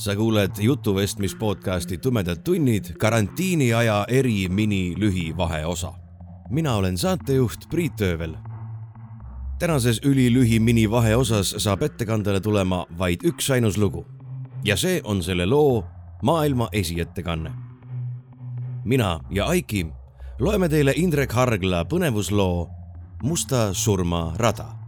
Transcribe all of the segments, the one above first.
sa kuuled jutuvestmis podcasti Tumedad tunnid karantiiniaja eri mini lühivaheosa. mina olen saatejuht Priit Öövel. tänases ülilühi minivaheosas saab ettekandele tulema vaid üksainus lugu ja see on selle loo maailma esiettekanne. mina ja Aiki loeme teile Indrek Hargla põnevusloo Musta surma rada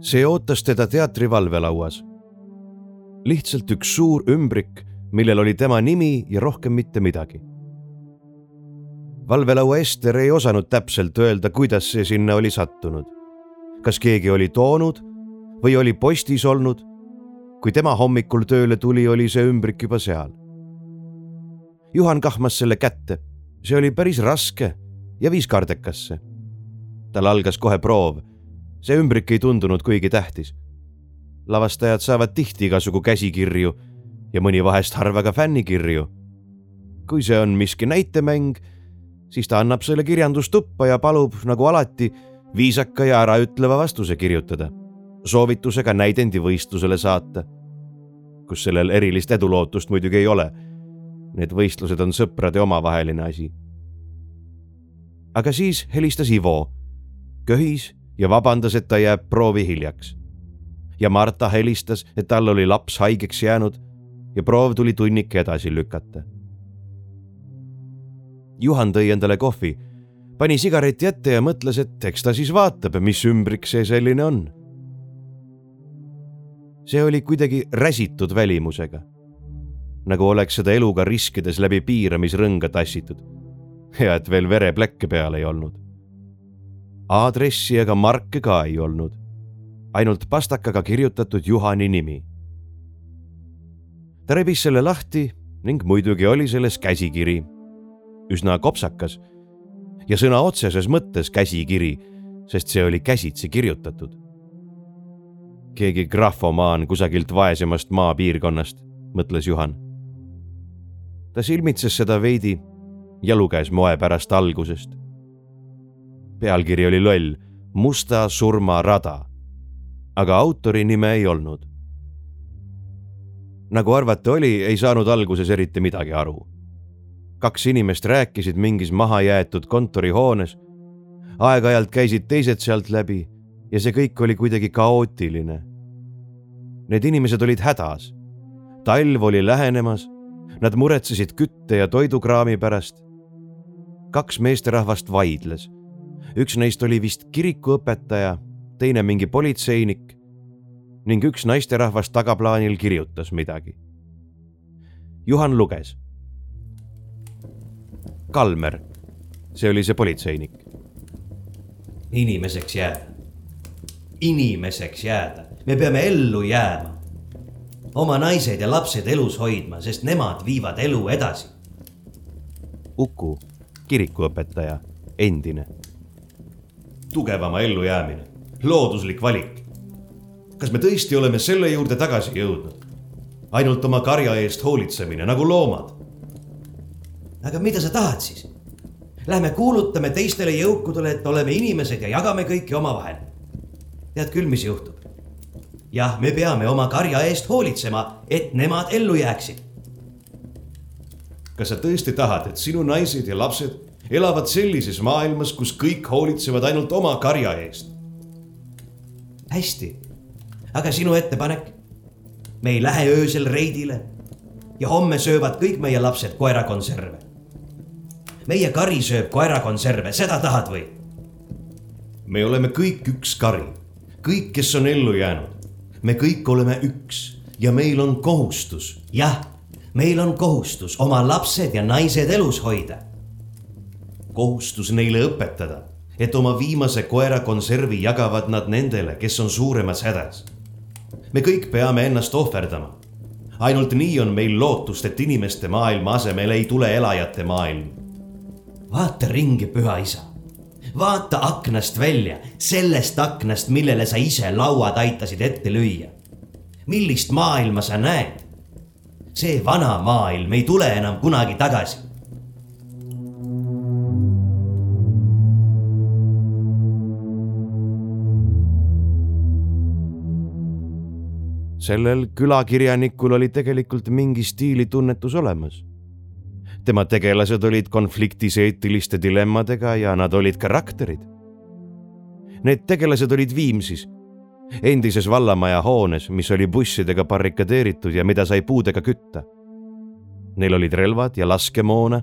see ootas teda teatri valvelauas. lihtsalt üks suur ümbrik, millel oli tema nimi ja rohkem mitte midagi. valvelaua Ester ei osanud täpselt öelda, kuidas see sinna oli sattunud. kas keegi oli toonud või oli postis olnud. kui tema hommikul tööle tuli, oli see ümbrik juba seal. Juhan kahmas selle kätte, see oli päris raske ja viis kardekasse. tal algas kohe proov see ümbrik ei tundunud kuigi tähtis. lavastajad saavad tihti igasugu käsikirju ja mõni vahest harva ka fännikirju. kui see on miski näitemäng, siis ta annab selle kirjandustuppa ja palub, nagu alati, viisaka ja äraütleva vastuse kirjutada, soovitusega näidendi võistlusele saata, kus sellel erilist edulootust muidugi ei ole. Need võistlused on sõprade omavaheline asi. aga siis helistas Ivo, köhis ja vabandas, et ta jääb proovi hiljaks. ja Marta helistas, et tal oli laps haigeks jäänud ja proov tuli tunnike edasi lükata. Juhan tõi endale kohvi, pani sigareti ette ja mõtles, et eks ta siis vaatab, mis ümbrik see selline on. see oli kuidagi räsitud välimusega, nagu oleks seda eluga riskides läbi piiramisrõnga tassitud. ja et veel vereplekke peal ei olnud aadressi ega marke ka ei olnud, ainult pastakaga kirjutatud Juhani nimi. ta rebis selle lahti ning muidugi oli selles käsikiri, üsna kopsakas ja sõna otseses mõttes käsikiri, sest see oli käsitsi kirjutatud. keegi grafomaan kusagilt vaesemast maapiirkonnast, mõtles Juhan. ta silmitses seda veidi ja luges moe pärast algusest pealkiri oli loll, Musta surma rada. aga autori nime ei olnud. nagu arvata oli, ei saanud alguses eriti midagi aru. kaks inimest rääkisid mingis mahajäetud kontorihoones. aeg-ajalt käisid teised sealt läbi ja see kõik oli kuidagi kaootiline. Need inimesed olid hädas. talv oli lähenemas, nad muretsesid kütte ja toidukraami pärast. kaks meesterahvast vaidles üks neist oli vist kirikuõpetaja, teine mingi politseinik ning üks naisterahvas tagaplaanil kirjutas midagi. Juhan luges. Kalmer, see oli see politseinik. inimeseks jääda, inimeseks jääda, me peame ellu jääma. oma naised ja lapsed elus hoidma, sest nemad viivad elu edasi. Uku, kirikuõpetaja, endine tugevama ellujäämine, looduslik valik. kas me tõesti oleme selle juurde tagasi jõudnud? ainult oma karja eest hoolitsemine nagu loomad. aga mida sa tahad siis? Lähme kuulutame teistele jõukudele, et oleme inimesed ja jagame kõike omavahel. tead küll, mis juhtub? jah, me peame oma karja eest hoolitsema, et nemad ellu jääksid. kas sa tõesti tahad, et sinu naised ja lapsed elavad sellises maailmas, kus kõik hoolitsevad ainult oma karja eest. hästi, aga sinu ettepanek? me ei lähe öösel reidile. ja homme söövad kõik meie lapsed koerakonserve. meie kari sööb koerakonserve, seda tahad või? me oleme kõik üks kari, kõik, kes on ellu jäänud. me kõik oleme üks ja meil on kohustus. jah, meil on kohustus oma lapsed ja naised elus hoida. Kohustus neile õpetada, et oma viimase koerakonservi jagavad nad nendele, kes on suuremas hädas. me kõik peame ennast ohverdama ainult nii on meil lootust, et inimeste maailma asemel ei tule elajate maailm. vaata ringi, püha isa. vaata aknast välja, sellest aknast, millele sa ise lauad aitasid ette lüüa. millist maailma sa näed? see vana maailm ei tule enam kunagi tagasi sellel külakirjanikul oli tegelikult mingi stiilitunnetus olemas. tema tegelased olid konfliktis eetiliste dilemmadega ja nad olid karakterid. Need tegelased olid Viimsis, endises vallamaja hoones, mis oli bussidega barrikadeeritud ja mida sai puudega kütta. Neil olid relvad ja laskemoona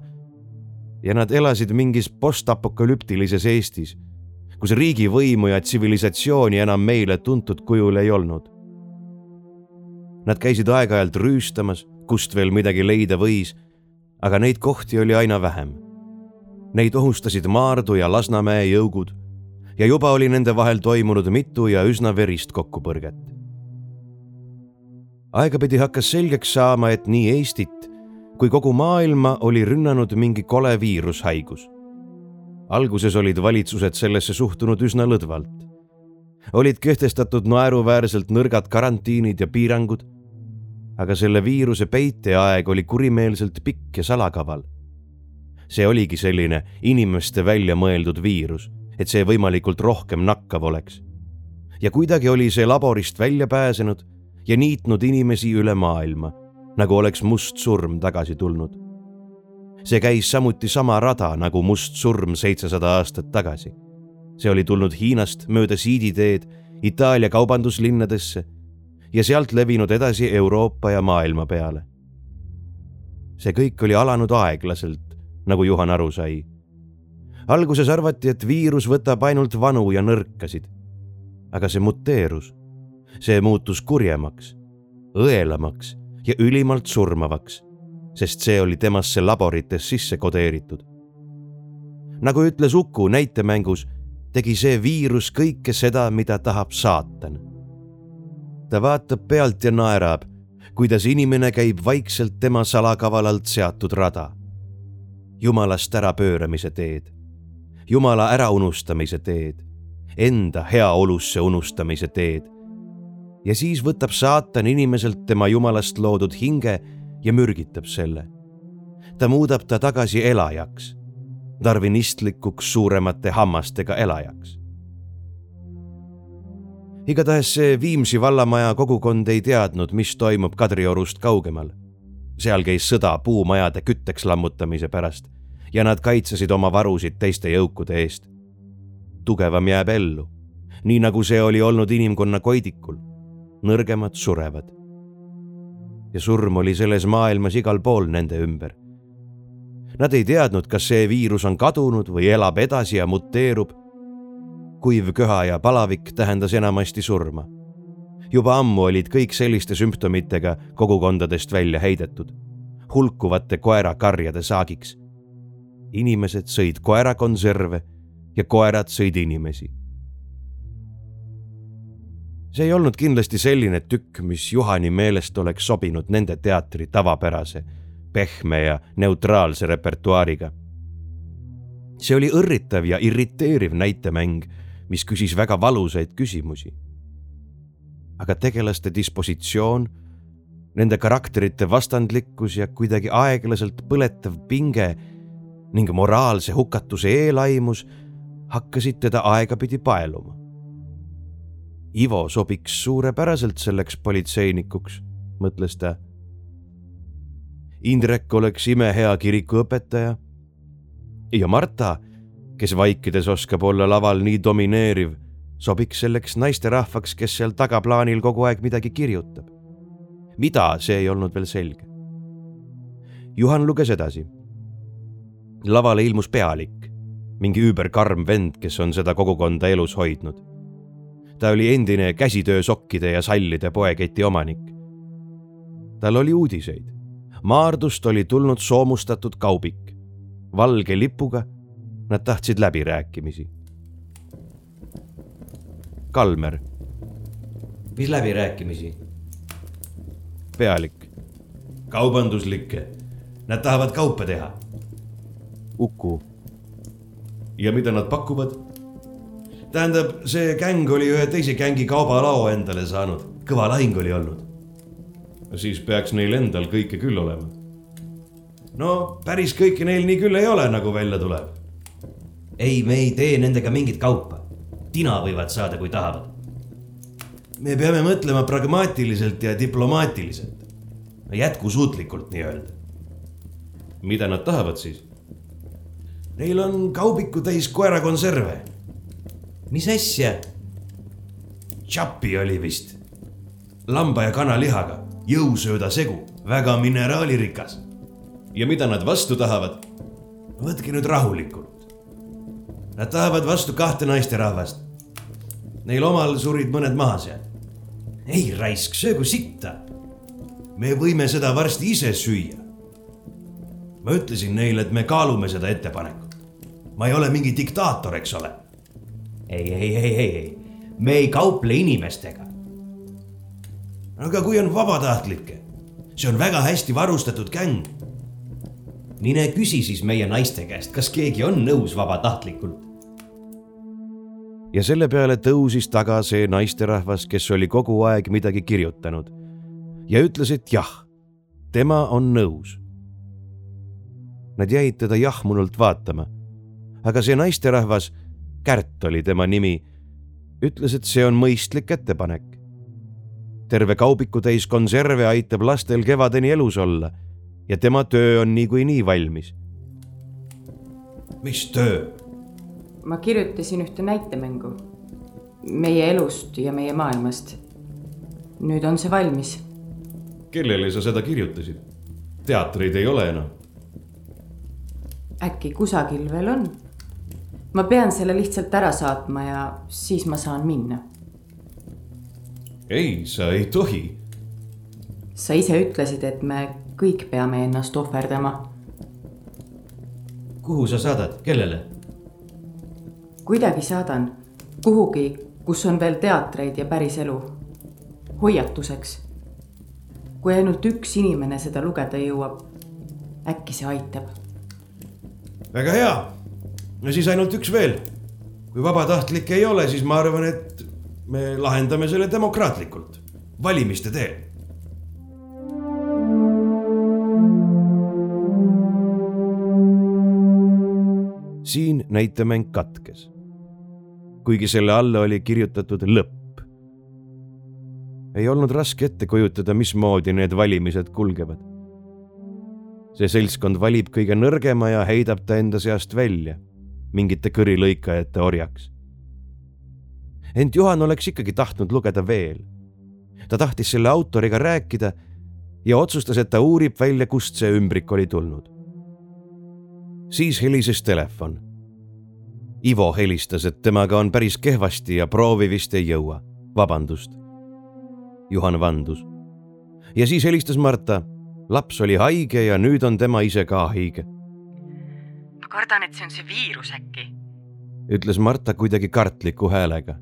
ja nad elasid mingis postapokalüptilises Eestis, kus riigivõimu ja tsivilisatsiooni enam meile tuntud kujul ei olnud Nad käisid aeg-ajalt rüüstamas, kust veel midagi leida võis, aga neid kohti oli aina vähem. Neid ohustasid Maardu ja Lasnamäe jõugud ja juba oli nende vahel toimunud mitu ja üsna verist kokkupõrget. aegapidi hakkas selgeks saama, et nii Eestit kui kogu maailma oli rünnanud mingi kole viirushaigus. alguses olid valitsused sellesse suhtunud üsna lõdvalt. olid kehtestatud naeruväärselt nõrgad karantiinid ja piirangud aga selle viiruse peiteaeg oli kurimeelselt pikk ja salakaval. see oligi selline inimeste välja mõeldud viirus, et see võimalikult rohkem nakkav oleks. ja kuidagi oli see laborist välja pääsenud ja niitnud inimesi üle maailma, nagu oleks must surm tagasi tulnud. see käis samuti sama rada nagu must surm seitsesada aastat tagasi. see oli tulnud Hiinast mööda siiditeed Itaalia kaubanduslinnadesse ja sealt levinud edasi Euroopa ja maailma peale. see kõik oli alanud aeglaselt, nagu Juhan aru sai. alguses arvati, et viirus võtab ainult vanu ja nõrkasid. aga see muteerus, see muutus kurjemaks, õelamaks ja ülimalt surmavaks, sest see oli temasse laborites sisse kodeeritud. nagu ütles Uku näitemängus, tegi see viirus kõike seda, mida tahab saatan ta vaatab pealt ja naerab, kuidas inimene käib vaikselt tema salakavalalt seatud rada. jumalast ärapööramise teed, jumala äraunustamise teed, enda heaolusse unustamise teed. ja siis võtab saatan inimeselt tema jumalast loodud hinge ja mürgitab selle. ta muudab ta tagasi elajaks, darvinistlikuks suuremate hammastega elajaks igatahes see Viimsi vallamaja kogukond ei teadnud, mis toimub Kadriorust kaugemal. seal käis sõda puumajade kütteks lammutamise pärast ja nad kaitsesid oma varusid teiste jõukude eest. tugevam jääb ellu, nii nagu see oli olnud inimkonna koidikul. nõrgemad surevad. ja surm oli selles maailmas igal pool nende ümber. Nad ei teadnud, kas see viirus on kadunud või elab edasi ja muteerub kuiv köha ja palavik tähendas enamasti surma. juba ammu olid kõik selliste sümptomitega kogukondadest välja heidetud, hulkuvate koerakarjade saagiks. inimesed sõid koerakonserve ja koerad sõid inimesi. see ei olnud kindlasti selline tükk, mis Juhani meelest oleks sobinud nende teatri tavapärase, pehme ja neutraalse repertuaariga see oli õrritav ja irriteeriv näitemäng mis küsis väga valusaid küsimusi. aga tegelaste dispositsioon, nende karakterite vastandlikkus ja kuidagi aeglaselt põletav pinge ning moraalse hukatuse eelaimus hakkasid teda aegapidi paeluma. Ivo sobiks suurepäraselt selleks politseinikuks, mõtles ta. Indrek oleks imehea kirikuõpetaja ja Marta kes vaikides oskab olla laval nii domineeriv, sobiks selleks naisterahvaks, kes seal tagaplaanil kogu aeg midagi kirjutab. mida, see ei olnud veel selge. Juhan luges edasi. lavale ilmus pealik, mingi üüberkarm vend, kes on seda kogukonda elus hoidnud. ta oli endine käsitöösokkide ja sallide poeketi omanik. tal oli uudiseid. Maardust oli tulnud soomustatud kaubik, valge lipuga. Nad tahtsid läbirääkimisi. Kalmer. mis läbirääkimisi? pealik. kaubanduslikke Nad tahavad kaupa teha. Uku. ja mida nad pakuvad? tähendab, see gäng oli ühe teise gängi kaubalao endale saanud, kõva lahing oli olnud. siis peaks neil endal kõike küll olema. no päris kõike neil nii küll ei ole, nagu välja tuleb. Ei, me ei tee nendega mingit kaupa. tina võivad saada, kui tahavad. me peame mõtlema pragmaatiliselt ja diplomaatiliselt. jätkusuutlikult nii-öelda mida nad tahavad siis? Neil on kaubiku täis koerakonserve. mis asja? Chappi oli vist. lamba ja kanalihaga, jõusööda segu, väga mineraalirikas. ja mida nad vastu tahavad? võtke nüüd rahulikult. Nad tahavad vastu kahte naisterahvast. Neil omal surid mõned maha seal. ei raisk, söögu sitta. me võime seda varsti ise süüa ma ütlesin neile, et me kaalume seda ettepanekut. ma ei ole mingi diktaator, eks ole. ei, ei, ei, ei, ei, me ei kauple inimestega. aga kui on vabatahtlikke, see on väga hästi varustatud gäng. mine küsi siis meie naiste käest, kas keegi on nõus vabatahtlikult. Ja selle peale tõusis taga see naisterahvas, kes oli kogu aeg midagi kirjutanud ja ütles, et jah, tema on nõus Nad jäid teda jahmunult vaatama. aga see naisterahvas, Kärt oli tema nimi, ütles, et see on mõistlik ettepanek. terve kaubikutäis konserve aitab lastel kevadeni elus olla ja tema töö on niikuinii valmis. mis töö? Ma kirjutasin ühte näitemängu meie elust ja meie maailmast. nüüd on see valmis. kellele sa seda kirjutasid? teatreid ei ole enam äkki kusagil veel on. ma pean selle lihtsalt ära saatma ja siis ma saan minna. ei, sa ei tohi. sa ise ütlesid, et me kõik peame ennast ohverdama. kuhu sa saadad, kellele? Kuidagi saadan kuhugi, kus on veel teatreid ja päris elu. hoiatuseks. kui ainult üks inimene seda lugeda jõuab, äkki see aitab väga hea. no siis ainult üks veel. kui vabatahtlikke ei ole, siis ma arvan, et me lahendame selle demokraatlikult, valimiste teel. siin näitemäng katkes. Kuigi selle alla oli kirjutatud lõpp. ei olnud raske ette kujutada, mismoodi need valimised kulgevad see seltskond valib kõige nõrgema ja heidab ta enda seast välja, mingite kõrilõikajate orjaks. ent Juhan oleks ikkagi tahtnud lugeda veel. ta tahtis selle autoriga rääkida ja otsustas, et ta uurib välja, kust see ümbrik oli tulnud. siis helises telefon. Ivo helistas, et temaga on päris kehvasti ja proovi vist ei jõua. vabandust. Juhan vandus. ja siis helistas Marta laps oli haige ja nüüd on tema ise ka haige. ma kardan, et see on see viirus äkki, ütles Marta kuidagi kartliku häälega.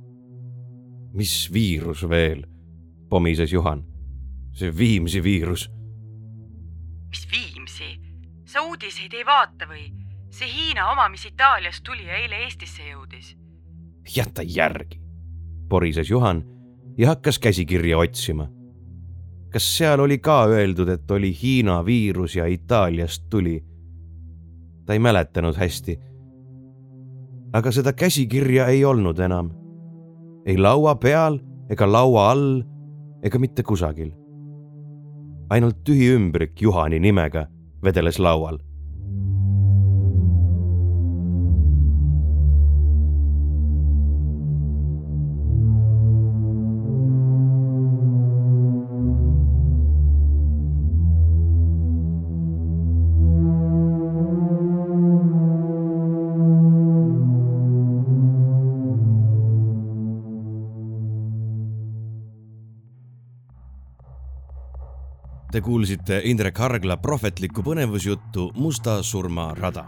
mis viirus veel, pomises Juhan. see Viimsi viirus. mis Viimsi, sa uudiseid ei vaata või? See Hiina oma, mis Itaaliast tuli ja eile Eestisse jõudis. jäta järgi, porises Juhan ja hakkas käsikirja otsima kas seal oli ka öeldud, et oli Hiina viirus ja Itaaliast tuli? ta ei mäletanud hästi. aga seda käsikirja ei olnud enam. ei laua peal ega laua all ega mitte kusagil. ainult tühi ümbrik Juhani nimega vedeles laual Te kuulsite Indrek Hargla prohvetlikku põnevusjuttu Musta surma rada.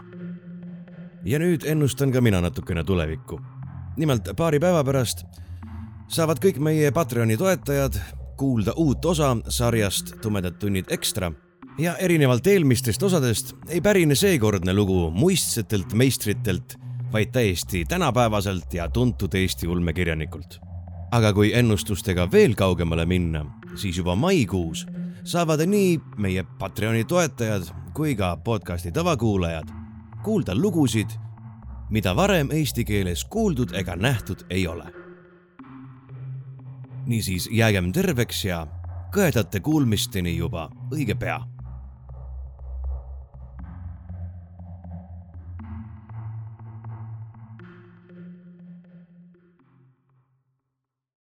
ja nüüd ennustan ka mina natukene tulevikku. nimelt paari päeva pärast saavad kõik meie Patreoni toetajad kuulda uut osa sarjast Tumedad tunnid ekstra ja erinevalt eelmistest osadest ei pärine seekordne lugu muistsetelt meistritelt, vaid täiesti tänapäevaselt ja tuntud Eesti ulmekirjanikult. aga kui ennustustega veel kaugemale minna, siis juba maikuus saavad nii meie Patreoni toetajad kui ka podcasti tavakuulajad kuulda lugusid, mida varem eesti keeles kuuldud ega nähtud ei ole. niisiis jäägem terveks ja kõedate kuulmisteni juba õige pea